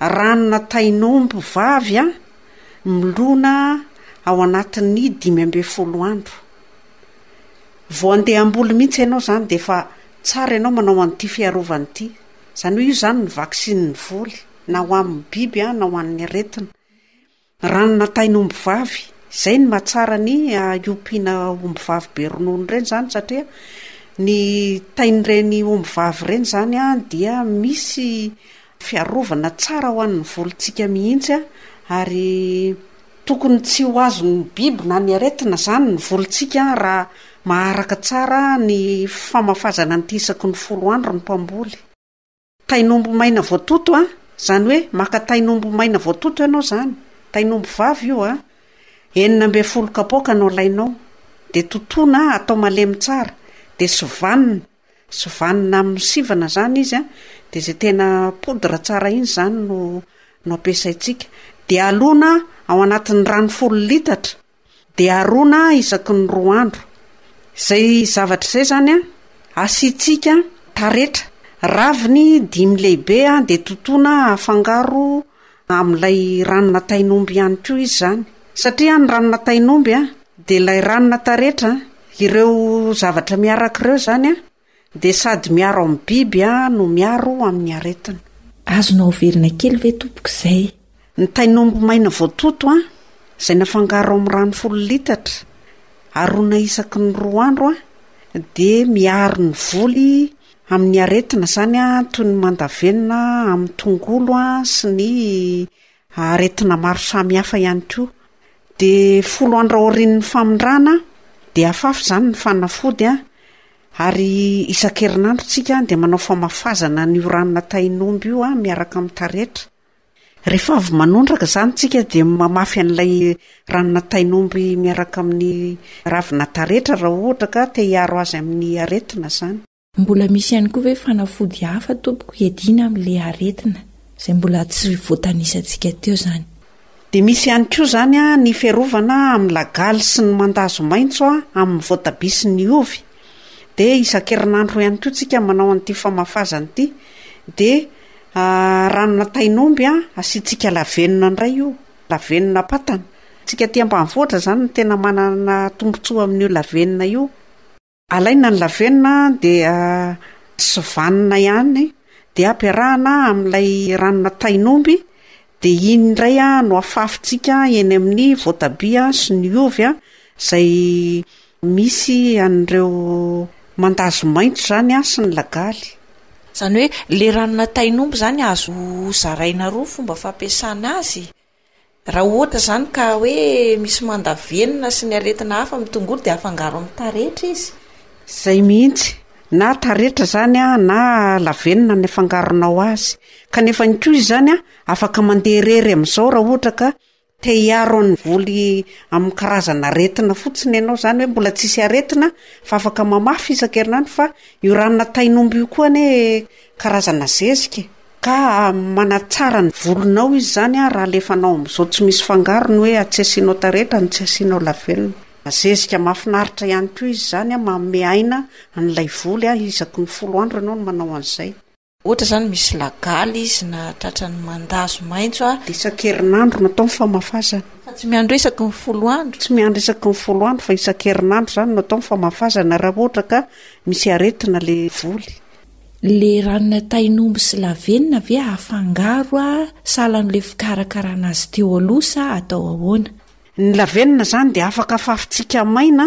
ranona tain'omby vavy an, milona ao anatin'ny dimy ambin'ny folo andro. Vao andeha hamboly mihitsy ianao izany dia efa tsara ianao manao an'ity fiarovana ity. Izany hoe io izany ny vaksinin'ny voly, na ho amin'ny biby na ho an'ny aretina. Ranona tain'ombivavy, izay ny mahatsara ny hiompiana ombivavy be ronono ireny izany satria ny tain'ireny ombivavy ireny izany dia misy fiarovana tsara ho an'ny volontsika mihitsy ary tokony tsy ho azon'ny biby na ny aretina izany ny volontsika raha maharaka tsara ny famafazana an'ity isaky ny folo andro ny mpamboly. Tain'omby maina voatoto an! Zany hoe maka tain'omby maina voatoto ianao zany, tain'omby vavy io an! Enina ambin'ny folo kapoaka no alainao, dia totoina atao malemy tsara, dia sovanina, sovanina amin'ny sivana zany izy an! Dia izay tena poudre tsara iny zany no no ampiasaintsika, dia alona ao anatin'ny rano folo litatra Dia arona isaky ny roa andro. Izay zavatra izay izany asiantsika taretra. Raviny dimy lehibe dia totoina afangaro amin'ilay ranona tain'omby ihany koa izy izany. Satria ny ranona tain'omby dia ilay ranona taretra, ireo zavatra miaraka ireo izany. Dia sady miaro amin'ny biby no miaro amin'ny aretina. Azonao averina kely ve tompoko izay? Ny tain'omby maina voatoto, izay nafangaro amin'ny rano folo litatra, aroana isaky ny roa andro, dia miaro ny voly amin'ny aretina izany toy ny mandavenona amin'ny tongolo sy ny aretina maro samihafa ihany koa. Dia folo andro aorian'ny famindrana dia afafy izany ny fanafody an, ary isan-kerinandro tsika dia manao famafazana an'io ranona tahin'omby io an miaraka amin'ny taretra. Rehefa avy manondraka izany tsika dia mamafy an'ilay ranona tahin'omby miaraka amin'ny ravina taretra raha ohatra ka te hiaro azy amin'ny aretina izany. Mbola misy ihany koa ve fanafody hafa tompoko hiadiana amin'ilay aretina izay mbola tsy voatanisantsika teo izany? Dia misy ihany koa izany ny fiarovana amin'ny lagaly sy ny mandazo maitso amin'ny voatabia sy ny ovy, dia isan-kerinandro ihany koa tsika manao an'ity famafazana ity, dia ranona tain'omby asiantsika lavenona indray io, lavenona patana, isika aty ambanivohitra izany no tena manana tombotsoa amin'io lavenona io. Alaina ny lavenona dia tsy vanona ihany dia ampiarahana amin'ilay ranona tain'omby dia iny indray no afafintsika eny amin'ny voatabia sy ny ovy izay misy an'ireo mandazo maitso izany sy ny lagaly. Izany hoe ilay ranona tain'omby izany azo zaraina roa fomba fampiasana azy? Raha ohatra izany ka hoe misy mandavenona sy ny aretina hafa amin'ny tongolo dia afangaro amin'ny taretra izy? Izay mihitsy, na taretra izany na lavenona ny afangaronao azy. Kanefa ihany koa izany afaka mandeha irery amin'izao raha ohatra ka te hiaro ny voly amin'ny karazana aretina fotsiny ianao, izany hoe mbola tsy hisy aretina fa afaka mamafa isak'erinandro fa io ranona tain'omby io koa anie karazana zezika e! Ka manatsara ny volonao izy izany an, raha alefanao amin'izao tsy misy fangarony hoe tsy asianao taretra no tsy asianao lavenona. Zezika mahafinaritra ihany koa izy izany an, manome aina an'ilay volo an, isaky ny folo andro ianao no manao an'izay. Ohatra izany misy lagaly izy na tratran'ny mandazo maitso an. Dia isan-kerinandro no atao ny famafazana. Fa tsy miandry hoe isaky ny folo andro? Tsy miandry isaky ny folo andro fa isan-kerinandro izany no atao ny famafazana raha ohatra ka misy aretina ilay voly. le ranona tain'omby sy lavenona ve afangaro a sahala amle fikarakarana azy teo aloha sa atao ahoana? Ny lavenona zany dia afaka afafintsika maina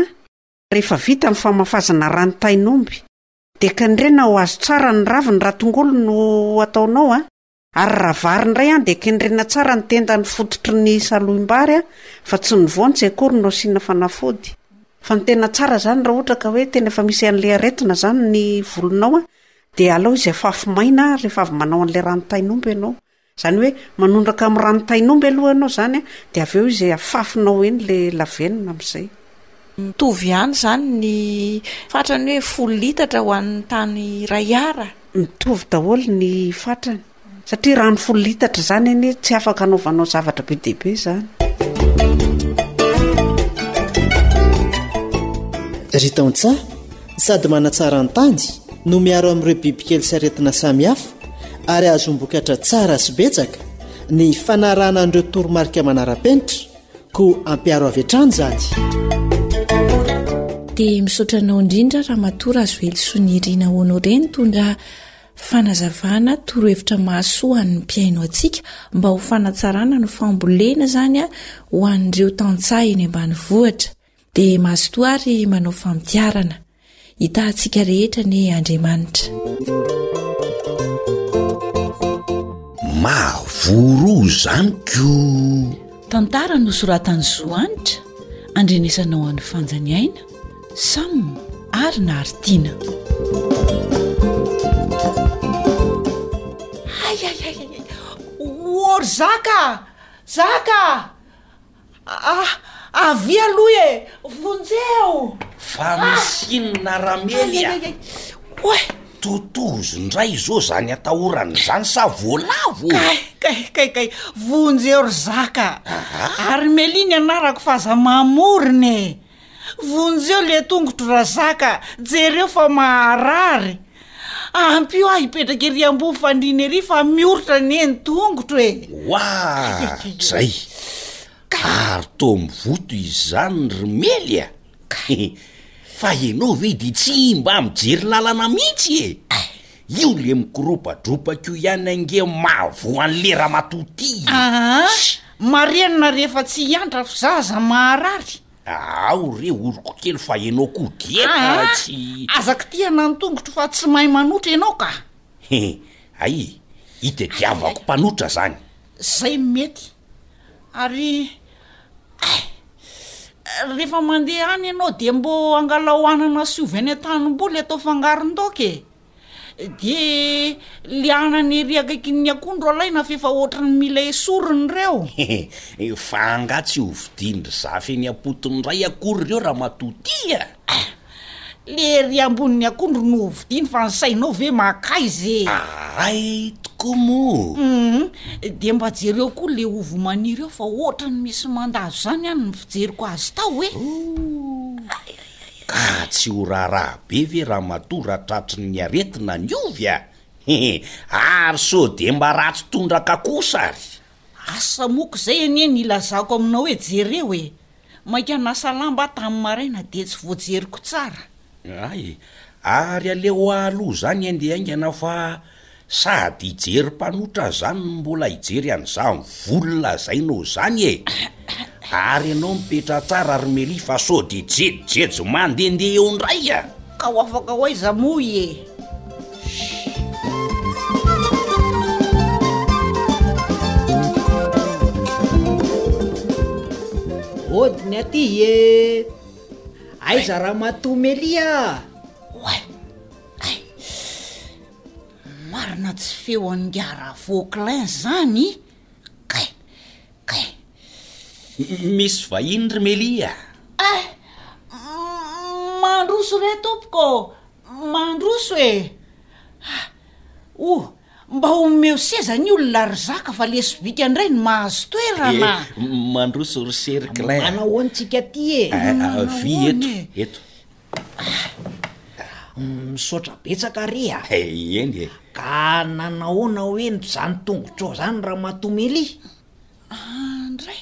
rehefa vita ny famafazana rano tain'omby, dia kendrena ho azo tsara ny raviny raha tongolo no ataonao a. Ary raha vary indray an dia kendrena tsara ny tenda ny fototry ny salohim-bary an fa tsy ny voanjy akory no asiana fanafody. Fa ny tena tsara izany raha ohatra ka hoe tena efa misy an'ilay aretina izany ny volonao an dia alao izy afafy maina rehefa avy manao an'ilay ranon-tain'omby ianao. Izany hoe manondraka amin'ny ranon-tain'omby aloha ianao izany an dia avy eo izy afafinao eny ilay lavenona amin'izay. Mitovy ihany izany ny fatrany hoe folo litatra ho an'ny tany iray ara. Mitovy daholo ny fatrany. Satria rano folo litatra izany anie tsy afaka anaovanao zavatra be dia be izany. Ry tantsaha, sady manatsara ny tany no miaro amin'ireo bibikely sy aretina samihafa ary ahazoam-bokatra tsara sy betsaka ny fanarahana an'ireo toromarika manara-penitra, Koa ampiaro avy hatrany izany. Dia misaotra anao indrindra Ramatoa Razoelisoa Nirina Honoré nitondra fanazavana torohevitra mahasoa an'ny mpihaino antsika mba ho fanatsarana ny fambolena izany ho an'ireo tantsaha eny ambanivohitra. Dia mazotoa ary manao fampiharana. Hitahantsika rehetra anie Andriamanitra. Mahavoa izany ko! Tantara nosoratan'i Zo Hanitra, andrenesanao an'i Fanjaniaina, Sam ary Naritina. Hay hay hay hay! Ory Zaka a! Zaka a! Ah! Avia aloha e! Vonjeo! Fa misy inona Ramely a! Oay! Totozy indray zo zany atahorana zany sa voalavo ô! Kay, kay, kay, kay! Vonjeo ry zaka a! Armely ny anarako fa aza mamorona e! Vonjeo le tongotro Razaka, jereo fa maharary. Ampio aho hipetraka ery ambony fandriana ery fa mioritra anie ny tongotro e. Ohatrizay. Ka ary toa mivoto izany ry Mely a. Kay, fa ianao ve dia tsy mba mijery lalana mihitsy e. Io le mikoropadropak'io ihany ange mahavoa an'le ramatoa ty e! Aa! Marenina rehefa tsy hiantra fo zaza maharary. Ao re oroko kely fa enao koa dia Aa! tsy. Aza kitihana ny tongotro fa tsy mahay manotra enao ka! He! Hay e! Itadiavako mpanotra zany. Zay no mety. Ary eh! rehefa mandeha any ianao dia mbô angalao anana sy ovy any an-tanimboly atao fangaron-daoka e, dia le anana ery akaikin'ny akondro alaina fa efa ohatran'ny mila esorina ireo. Hehe! fa angaha tsy hovidian-dry Zafy eny am-potony indray akory ireo ramatoa ty a! Le ery ambonin'ny akondro no hovidiany fa ny sainao ve makaiza e! Aray tokoa moa! Humm de mba jereo koa le ovy maniry eo fa ohatrany misy mandazo zany any ny fijeriko azy tao e! Ooh! Ka tsy ho raharaha be ve ramatoa raha tratry ny aretina ny ovy a! Hehe! Ary sao de mba ratsy tondraka kosa ary! Asa moa k'izay anie ny ilazako aminao hoe jereo e! Mainka nasa lamba aho tamin'ny maraina dia tsy voajeriko tsara. Hay e! Ary aleo aho aloha izany andeha haingana fa sady hijery mpanotra aho izany no mbola hijery an'izany voly lazainao izany e! Ary ianao mipetraha tsara ry Melia fa sao dia jejojejo mandehandeha eo indray a! Ka ho afaka ho aiza moa i e! Odiny aty e aiza ramatoa melia oay ay marina tsy feo angara vauclin zany kay kay misy vahiny ry melia ah mandroso re tompoko Mandroso e! Ah! Oh! Mba omeo seza ny olona ry zaka fa le sobika ndray no mahazo toerana a! Eh! Mandroso ry cercle! Manao ahoana tsika aty e? Eh! Vy eto, eto. Misaotra betsaka re a! Eh! Eny e! Ka nanahoana hoeno zany tongotrao zany ramatoa Melia? Ah! Ndray!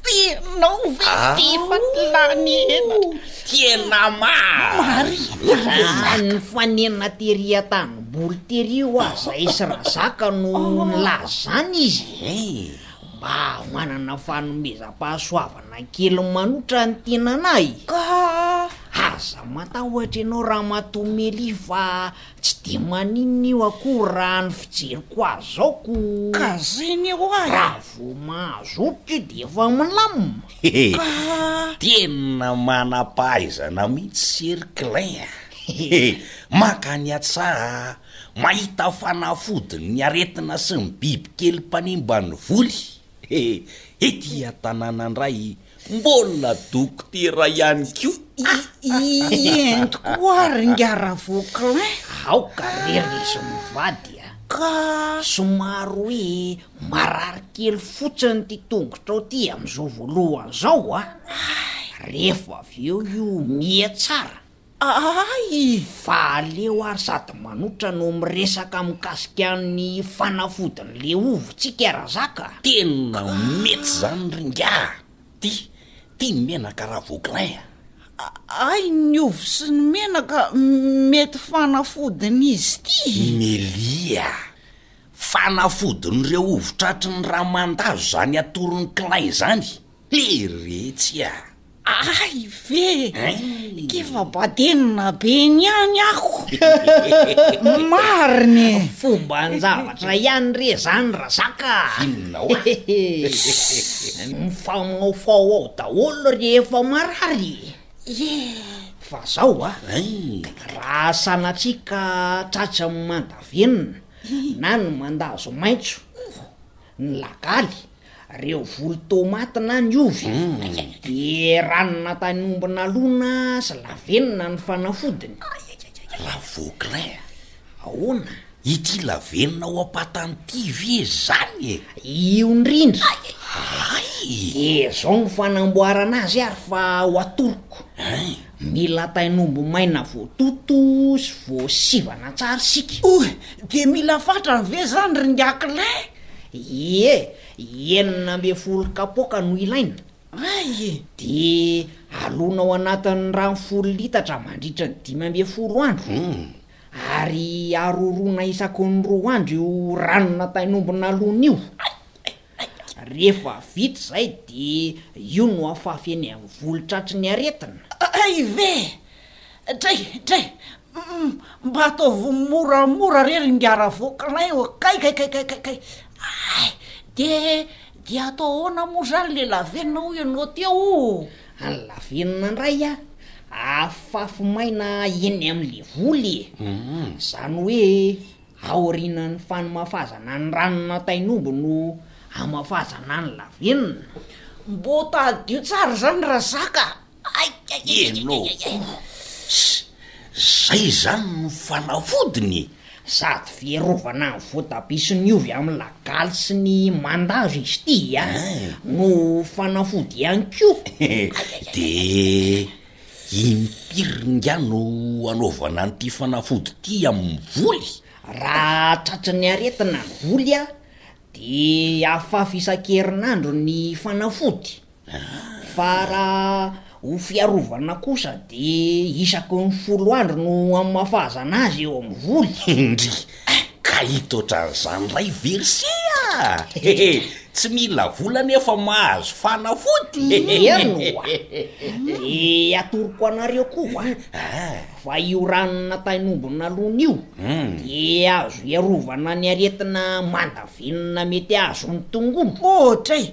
Fenao ve ty fa lany henatra? Tena marina! Na ny fanenana tery an-tanimboly tery io aza esy Razaka no nilaza izany izy. Mba manana fanomezam-pahasoavana kely manoatra ny tenanay ka aza matahotra ianao Ramatoa Melia fa Tsy dia maninona io akory raha ny fijeriko azy zao ko. Ka zay ny eo ahy. Raha vao mahazo ohatra io dia efa milamina. Hehe, tena manam-pahaizana mihitsy Sery Klein a! Hehe, maka ny hatsaha a! Mahita fanafodin'ny aretina sy ny bibikely mpanimba ny voly! Hehe, ety an-tanàna indray Mbola dokotera ihany koa i Ento koa ary ingahy Ravokilin? Aoka re ry izy mivady a! Ka somary hoe marary kely fotsiny ity tongotrao ity amin'izao voalohany izao a! Rehefa avy eo io miha tsara. Ahay valeo ary sady manotra no miresaka mikasika ny fanafodin'i Leovo tsika Razaka a! Tena mety zany ry ingahy ty, ty ny menaka raha Vauclin a! Ahay ny ovy sy ny menaka mety fanafodin'izy ty! Melia a! Fanafodin'ireo ovy tratry ny ramandazo zany atoron'i Klein zany? Iretsy a! Ahy ve? K'efa badenina be niany aho! Marina e! Fomban-javatra ihany re zany Razaka a! Inona oa? Mifamaofao ao daholo rehefa marary e! Fa zao a! Raha sanatria ka tratry ny mandavenona na ny mandazo maitso ny lagaly, Reo voly tomaty na ny ovy dia ranona tany omby nalona sy lavenona ny fanafodiny. Ravôclair, Ahoana? Ity lavenona ao am-patany ity ve izany e? Io indrindra. Hay! Dia izao ny fanamboarana azy ary fa ho atoroko. Hein? Mila tain'omby maina voatoto sy voasivana tsara isika. Oy! Dia mila fatrany ve izany ry Ngiaklin? Ie, enina ambin'ny folo kapoaka no ilaina. Hay e! Dia alona ao anatin'ny rano folo litatra mandritra ny dimy ambin'ny folo andro, ary aroroana isaky ny roa andro io ranona tain'omby nalona io. Rehefa vita izay dia io no afafy eny amin'ny volo tratry ny aretina. Hay ve! Dray, dray, Humm mba ataovy moramora re ry ingahy Ravokanay ô, kay kay kay kay kay, ay de de atao ahoana moa zany le lavenona hoy ianao teo o? Any lavenona indray a, afafy maina eny am'le voly e, zany hoe aorianan'ny fanmafazana ny ranona tain'omby no amafazana ny lavenona. Mbô tadidio tsara zany ra zaka Ianao koa zay zany no fanafodiny e! Sady fiarovana ny voatabia sy ny ovy amin'ny lagaly sy ny mandazo izy ity a! No fanafody ihany koa! De impiry nga no anaovana an'ity fanafody ity amin'ny voly? Raha tratry ny aretina ny voly a de afafy isan-kerinandro ny fanafody. Fa raha ho fiarovana kosa dia isaky ny folo andro no hamafazana azy eo amin'ny voly. Indry ka hita ohatran'izany ray Versy a! Tsy mila vola nefa mahazo fanafody. Eny oa! Dia atoroko anareo koa fa io ranona tain'omby nalona io dia azo iarovana ny aretina mandavenona mety hahazo ny tongolo. Ohatray!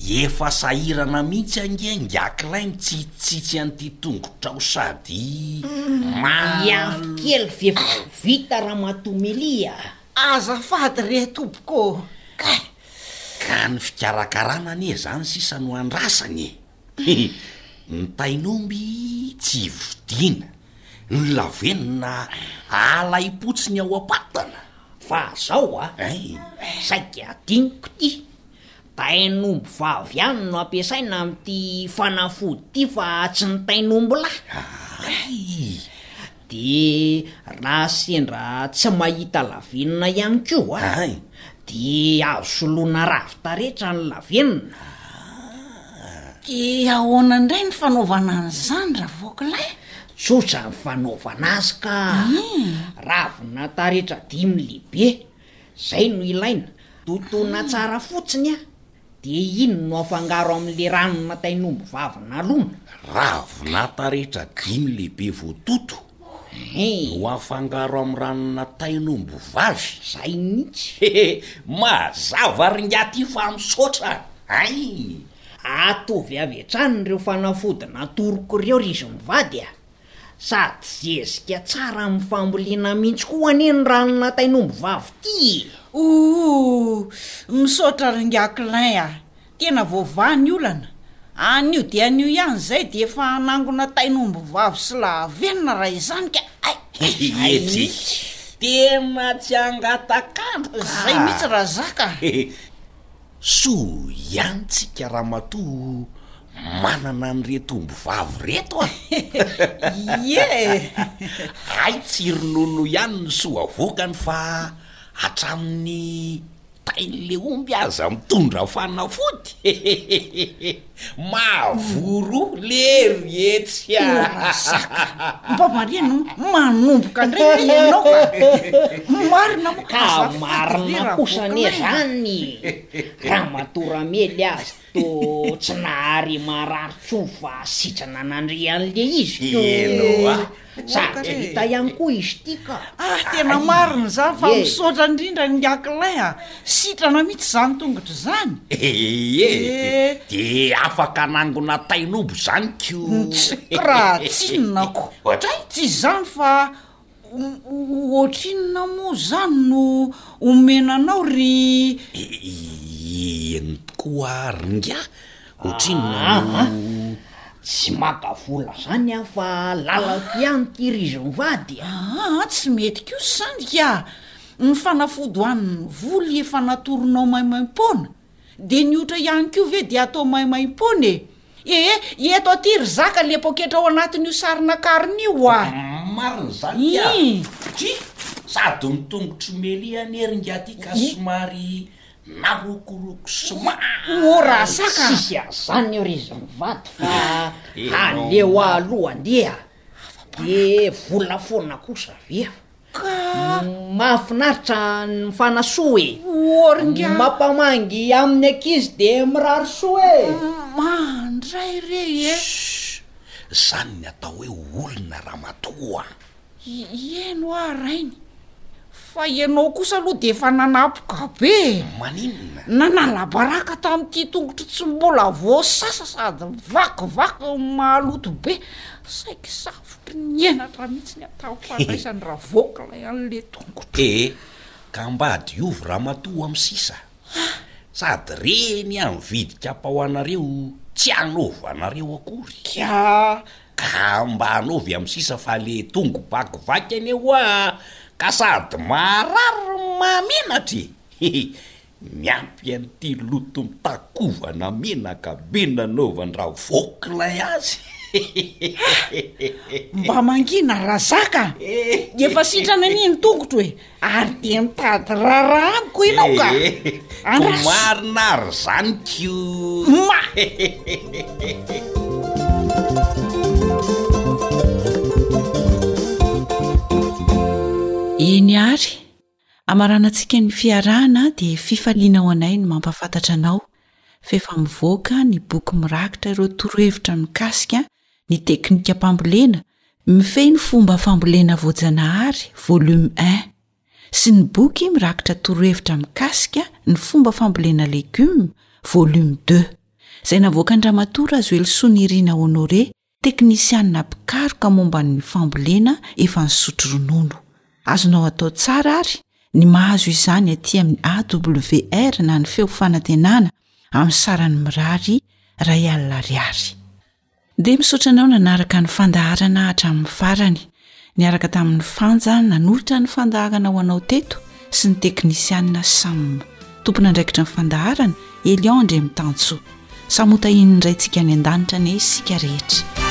Efa sahirana mihitsy ange ngiakilahy mitsitsitsitsy an'ity tongotrao sady mal. Miafy kely ve fa vita ramatoa Melia a! Azafady re tompoko ô! Kay! Ka ny fikarakarana anie zany sisa no andrasana e! Hihi, ny tain'omby tsy ivodiana, ny lavenona alaim-potsiny ao am-patana. Fa zao a, saika adinoko ity, tain'omby vavy ihany no ampiasaina amin'ity fanafody ity fa tsy ny tain'omby lahy. Hay! Dia raha sendra tsy mahita lavenona ihany koa dia azo soloina ravintaretra ny lavenona. Dia ahoana indray ny fanaovana an'izany ravokolahy? Tsotra ny fanaovana azy ka. Ravina taretra dimy lehibe, izay no ilaina. Totoina tsara fotsiny Dia inona no afangaro amin'ilay ranona tain'omby vavy nalona? Ravinà taretra dimy lehibe voatoto no afangaro amin'ny ranona tain'omby vavy. Izay mihitsy. Hehe, mazava ry Ngiaty fa misaotra ein! Atovy avy hatrany ireo fanafody natoroko ireo ry izy mivady a! Sady zezika tsara amin'ny fambolena mihitsy koa anie ny ranona tain'omby vavy ty e! Ooh! Misaotra ry Ingahy Klein a! Tena voavaha ny olana. Anio dia anio ihany izay dia efa hanangona tain'omby vavy sy lahavenona raha izany ka! Aii! Tena tsy hangataka andro izay mihitsy raha zaka! Soa ihany tsika ramatoa manana an'ireto omby vavy reto a! Ie e! Hay tsy ronono ihany no soa vokany fa hatramin'ny tain'ilay omby aza mitondra fanafody! Mahavoa-ro lery etsy a! Ô Razaka! Mba marihana hoe manomboka indray ve ianao ka? Marina moa ka azafady ve raha voakina aina? Ka marina kosa anie izany e! Ramatoa Ramely aza toa tsy nahare marary tsony fa sitrana nandria an'ilay izy ko! Ianao a! Sady dia hita ihany koa izy ity ka! Ah, tena marina izany fa misaotra indrindra ny Aklin a! Sitrana mihitsy izany tongotra izany! Ee, dia afaka hanangona tain'omby izany ko! Tsy raha tsinona ko! Ohatray? Tsy izany fa ohatrinona moa izany no omena anao ry. Eny tokoa ary ingahy! Ohatrinona no Tsy maka vola zany aho fa lalako ihany ity ry zomivady a. Aa tsy mety koa sandika a! Ny fanafody ho an'ny voly efa natoronao maimaim-poana dia ny otra ihany koa ve dia atao maimaim-poana e? Ee eto aty ry zaka le poketra ao anatin'io sarin'akarony io oa! Marina izany kya! Iih! Satria sady ny tongotry Melia anie ry ingahy ity ka somary marokoroko sy maharasaka a! Tsy azany io ry izy mivady fa aleo aloha andeha de vola foana kosa ve a! Ka mahafinaritra ny mifanasoa e! Oringa! Mampamangy amin'ny ankizy de mirary soa e! Mandray re e! Ssss! Zany ny atao hoe olona ramatoa a! Hieno aho rainy, fa ianao kosa aloha dia efa nanapoka be e! Maninona? Nanala baraka tamin'ity tongotro tsy mbola voasasa sady vakivaky ny maloto be, saiky zafiko ny henatra mihitsy ny ataoko fandraisany ravoky ilay an'ilay tongotro. He he, ka mba diovy ramatoa amin'ny sisa, sady reny amin'ny vidin-kapa ho anareo tsy hanaovanareo akory. Kia! Ka mba anaovy am sisa fa le tongo bakivaky anie hoa ka sady maharary no mahamenatra e! hehe! miampy an'ity loto mitakovana menaka be nanaovan-dRavoky lay azy hehehehe! Mba mangina Razaka a! Efa sitrana anie ny tongotro e! Ary dia mitady raharaha amiko ianao ka! Andraso! Marina ary zany ko! Ma! Eny ary! Hamaranantsika ny fiarahana dia fifaliana ho anay ny mampahafantatra anao fa efa mivoaka ny boky mirakitra ireo torohevitra mikasika ny teknikam-pambolena mifehy ny fomba fambolena voajanahary, volume un, sy ny boky mirakitra torohevitra mikasika ny fomba fambolena legioma, volume deux, izay navoakan-dRamatoa Razoelisoa Nirina Honoré, teknisianina mpikaroka momba ny fambolena efa nisotro ronono. Azonao atao tsara àry ny mahazo izany aty amin'ny AWR na ny Feo Fanantenana, amin'ny sarany mirary iray alina ariary. Dia misaotra anao nanaraka ny fandaharana hatramin'ny farany, niaraka tamin'ny Fanja nanolotra ny fandaharana ho anao teto sy ny teknisianina Sam, tompon'andraikitra ny fandaharana Elion Andriamitansoa. Samy hotahian'ny Raintsika any an-danitra anie isika rehetra.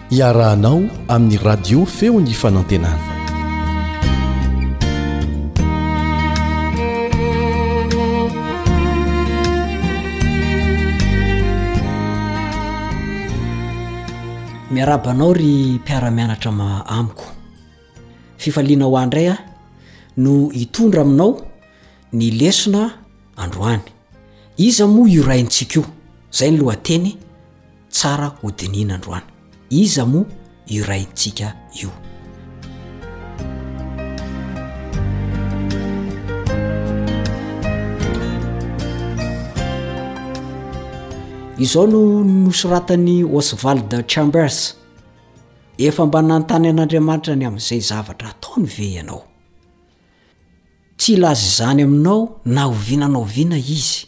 Iarahanao amin'ny radio feo ny fanantenana. Miarahaba anao ry mpiara-mianatra ma amiko. Fifaliana ho andray aho no hitondra aminao ny lesona androany. Iza moa io raintsika io? Zay ny lohateny. Tsara ho dinihina androany. Iza moa io Raintsika io? Izao no nosoratan'i Oswald Chambers, Efa mba nanontany an'Andriamanitra ny amin'izay zavatra ataony ve ianao? Tsy hilaza izany aminao na oviana na oviana izy.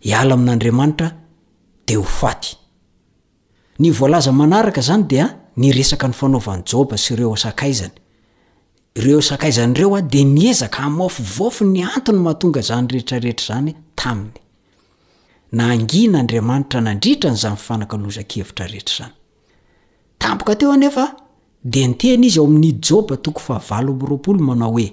hiala amin'Andriamanitra dia ho faty. Ny voalaza manaraka izany dia ny resaka nifanaovan'i Joba sy ireo sakaizany. Ireo sakaizany ireo dia niezaka hamaofovaofy ny antony mahatonga izany rehetrarehetra izany taminy. Nahangina Andriamanitra nandritra an'izany fifanakalozan-kevitra rehetra izany. Tampoka teo anefa dia niteny izy ao amin'ny Joba toko fahavalo amby roapolo manao hoe.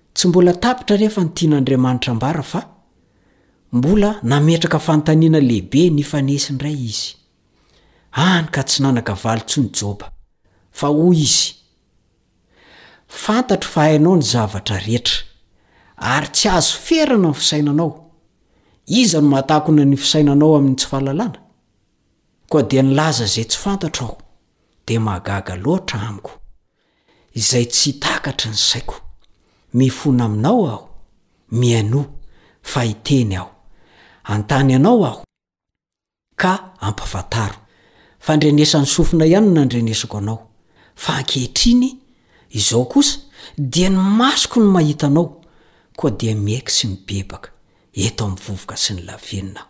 Tsy mbola tapitra anefa ny tian'Andriamanitra ambara fa mbola nametraka fanontaniana lehibe nifanesy indray izy. Hany ka tsy nanan-kavaly intsony Joba, fa hoy izy, Fantatro fa hainao ny zavatra rehetra, ary tsy azo ferana ny fisainanao. Iza no mahatakona ny fisainanao amin'ny tsy fahalalana? Koa dia nilaza izay tsy fantatro aho, dia mahagaga loatra amiko. izay tsy takatry ny saiko. Mifona aminao aho, mihainoa, fa hiteny aho. Antany anao aho, ka ampafantaro. Fandrenesan'ny sofina ihany no nandrenesako anao, fa ankehitriny, izao kosa, dia ny masoko no mahita anao, koa dia miaiky sy mibebaka eto amin'ny vovoka sy ny lavenona aho.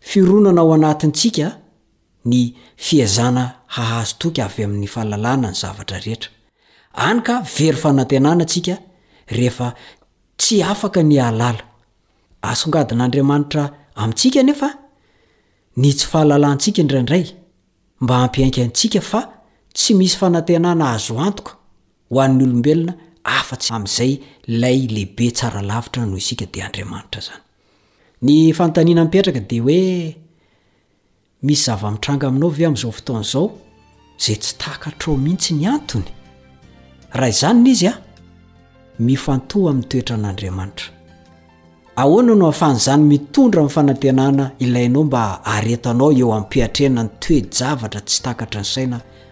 Fironana ao anatintsika ny fiezana hahazo toky avy amin'ny fahalalana ny zavatra rehetra. Any ka very fanantenana isika rehefa tsy afaka ny hahalala. Asongadin'Andriamanitra amintsika anefa ny tsy fahalalantsika indraindray mba hampihainka antsika fa tsy misy fanantenana azo antoka ho an'ny olombelona afa-tsy amin'izay lay lehibe tsara lavitra noho isika dia Andriamanitra izany. Ny fanontaniana mipetraka dia hoe misy zava-mitranga aminao ve amin'izao fotoana izao izay tsy takatrao mihitsy ny antony? Raha izany ny izy a, mifantoha amin'ny toetran'Andriamanitra. Ahoana no ahafahan'izany mitondra amin'ny fanantenana ilainao mba haharetanao eo am-piatrehana ny toe-javatra tsy takatry ny saina